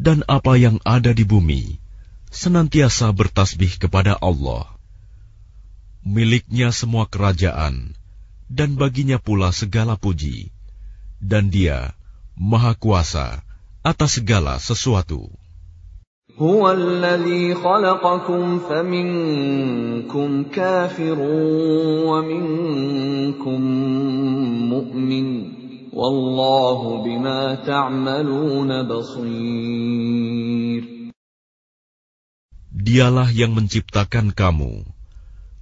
dan apa yang ada di bumi, senantiasa bertasbih kepada Allah. Miliknya semua kerajaan, dan baginya pula segala puji, dan Dia Maha Kuasa atas segala sesuatu. هو الذي خلقكم فمنكم كافر ومنكم مؤمن Wallahu bima basir. Dialah yang menciptakan kamu.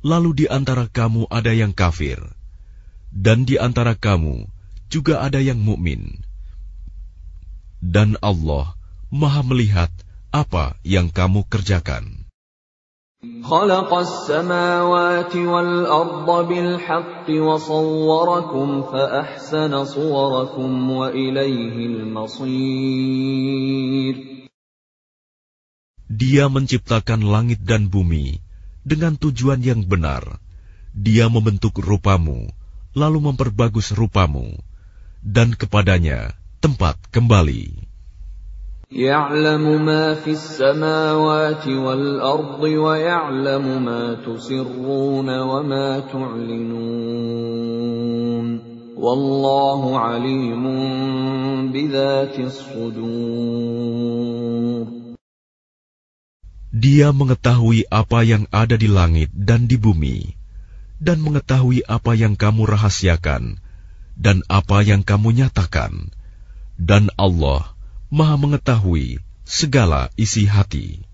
Lalu di antara kamu ada yang kafir dan di antara kamu juga ada yang mukmin. Dan Allah Maha melihat apa yang kamu kerjakan. Dia menciptakan langit dan bumi dengan tujuan yang benar. Dia membentuk rupamu, lalu memperbagus rupamu, dan kepadanya tempat kembali. Dia mengetahui apa yang ada di langit dan di bumi, dan mengetahui apa yang kamu rahasiakan, dan apa yang kamu nyatakan. Dan Allah Maha mengetahui segala isi hati.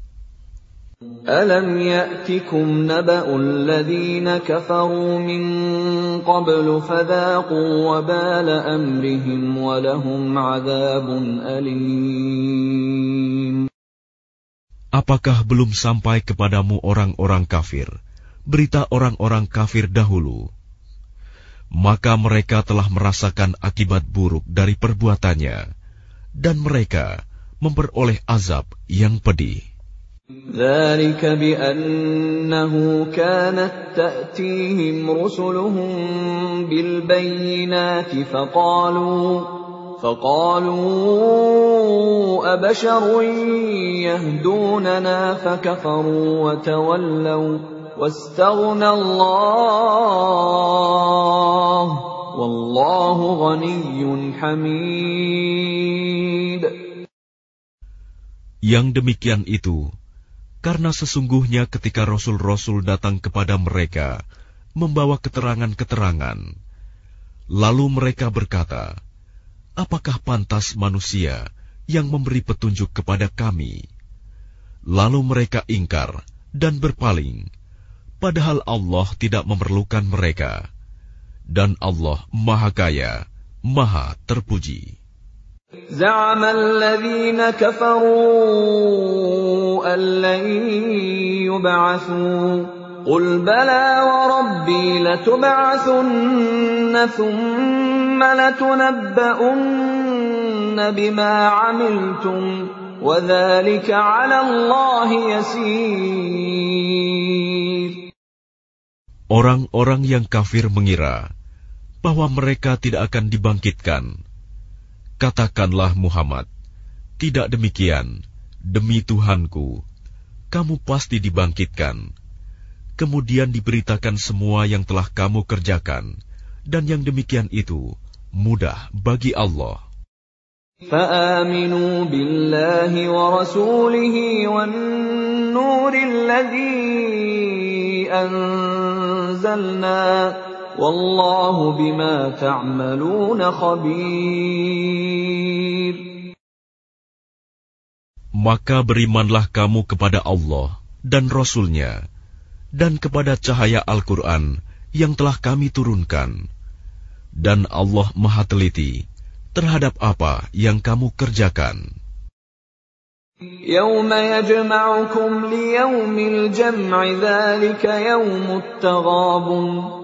Apakah belum sampai kepadamu orang-orang kafir, berita orang-orang kafir dahulu? Maka mereka telah merasakan akibat buruk dari perbuatannya, dan mereka memperoleh azab yang pedih. ذلك بأنه كانت تأتيهم رسلهم بالبينات فقالوا فقالوا أبشر يهدوننا فكفروا وتولوا واستغنى الله والله غني حميد Yang demikian itu, karena sesungguhnya ketika rasul-rasul datang kepada mereka membawa keterangan-keterangan, lalu mereka berkata, "Apakah pantas manusia yang memberi petunjuk kepada kami?" Lalu mereka ingkar dan berpaling, padahal Allah tidak memerlukan mereka, dan Allah Maha Kaya, Maha Terpuji. زعم الذين كفروا أن لن يبعثوا قل بلى وربي لتبعثن ثم لتنبؤن بما عملتم وذلك على الله يسير Orang-orang yang kafir mengira bahwa mereka tidak akan dibangkitkan Katakanlah Muhammad, tidak demikian, demi Tuhanku, kamu pasti dibangkitkan. Kemudian diberitakan semua yang telah kamu kerjakan, dan yang demikian itu mudah bagi Allah. فآمنوا بالله ورسوله maka berimanlah kamu kepada Allah dan Rasulnya dan kepada cahaya Al-Quran yang telah kami turunkan. Dan Allah maha teliti terhadap apa yang kamu kerjakan. يوم يجمعكم ليوم الجمع ذلك يوم التغابن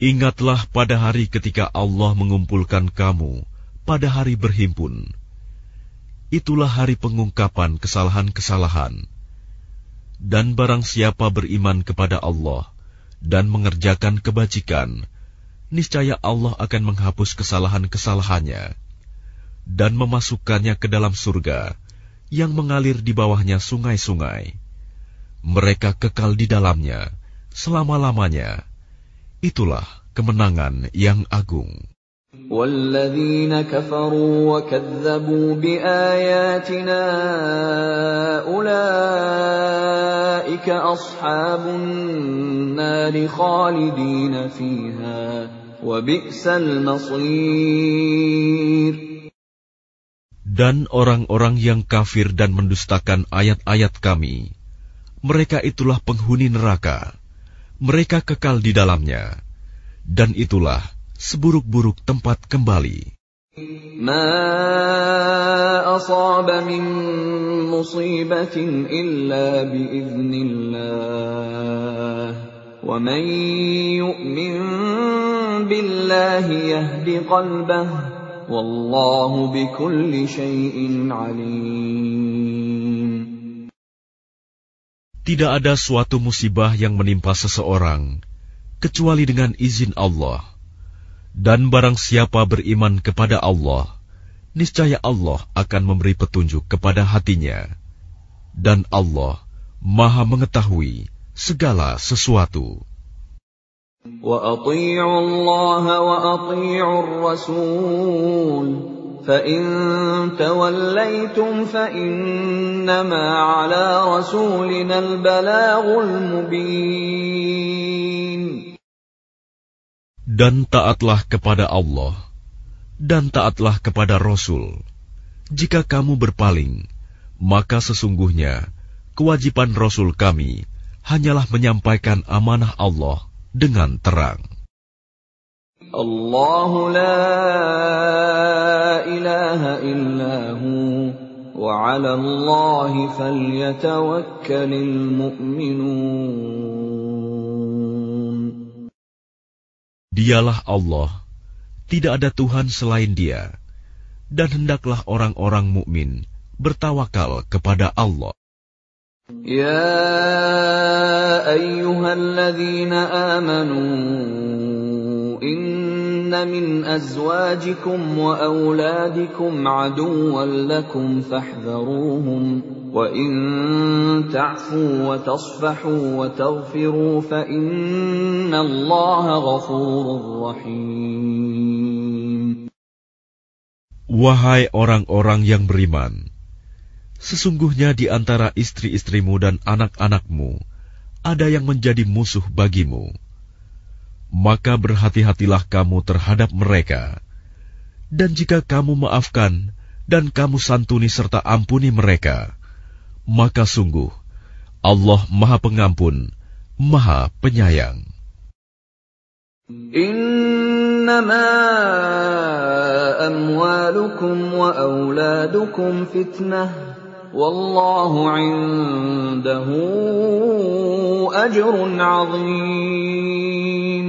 Ingatlah pada hari ketika Allah mengumpulkan kamu pada hari berhimpun. Itulah hari pengungkapan kesalahan-kesalahan. Dan barang siapa beriman kepada Allah dan mengerjakan kebajikan, niscaya Allah akan menghapus kesalahan-kesalahannya dan memasukkannya ke dalam surga yang mengalir di bawahnya sungai-sungai. Mereka kekal di dalamnya selama-lamanya. Itulah kemenangan yang agung. والذين كفروا وكذبوا بآياتنا أولئك أصحاب النار خالدين فيها وبئس المصير dan orang-orang yang kafir dan mendustakan ayat-ayat Kami, mereka itulah penghuni neraka, mereka kekal di dalamnya, dan itulah seburuk-buruk tempat kembali. ما من الله ومن يؤمن بالله يهد قلبه tidak ada suatu musibah yang menimpa seseorang kecuali dengan izin Allah. Dan barang siapa beriman kepada Allah, niscaya Allah akan memberi petunjuk kepada hatinya. Dan Allah Maha Mengetahui segala sesuatu. Dan taatlah kepada Allah, dan taatlah kepada Rasul. Jika kamu berpaling, maka sesungguhnya kewajiban Rasul kami hanyalah menyampaikan amanah Allah dengan terang. La ilaha illahu wa 'ala mu'minun. Dialah Allah, tidak ada Tuhan selain Dia. Dan hendaklah orang-orang mukmin bertawakal kepada Allah. Ya أيها الذين آمنوا إن من أزواجكم وأولادكم عدوا لكم فاحذروهم وإن تعفوا وتصفحوا وتغفروا فإن الله غفور رحيم Wahai orang-orang yang beriman, sesungguhnya di antara istri-istrimu dan anak-anakmu, ada yang menjadi musuh bagimu. Maka berhati-hatilah kamu terhadap mereka. Dan jika kamu maafkan dan kamu santuni serta ampuni mereka, maka sungguh Allah Maha Pengampun, Maha Penyayang. إنما أموالكم وأولادكم فتنة Wallahu indahu ajrun azim.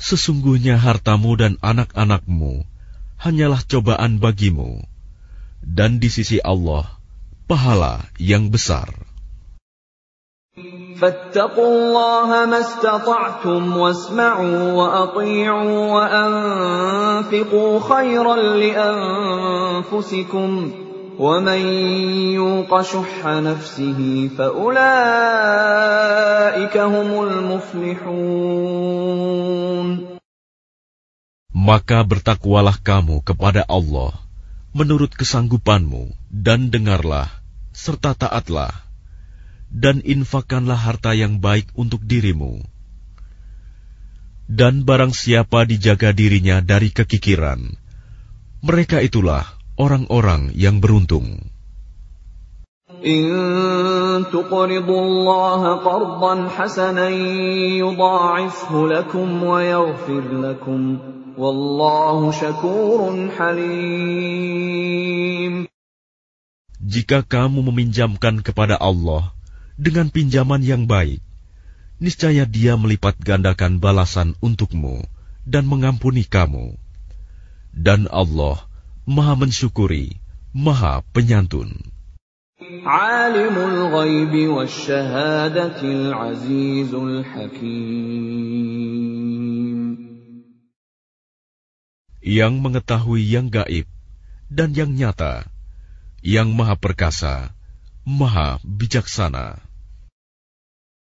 Sesungguhnya hartamu dan anak-anakmu hanyalah cobaan bagimu, dan di sisi Allah, pahala yang besar. فاتقوا الله ما استطعتم واسمعوا وأطيعوا وأنفقوا خيرا لأنفسكم ومن يوق شح نفسه فأولئك هم المفلحون Maka bertakwalah kamu kepada Allah menurut kesanggupanmu dan dengarlah serta taatlah dan infakkanlah harta yang baik untuk dirimu. Dan barang siapa dijaga dirinya dari kekikiran, mereka itulah orang-orang yang beruntung. Jika kamu meminjamkan kepada Allah, dengan pinjaman yang baik, niscaya Dia melipat gandakan balasan untukmu dan mengampuni kamu. Dan Allah Maha mensyukuri, Maha penyantun. Yang mengetahui yang gaib dan yang nyata, yang maha perkasa, maha bijaksana.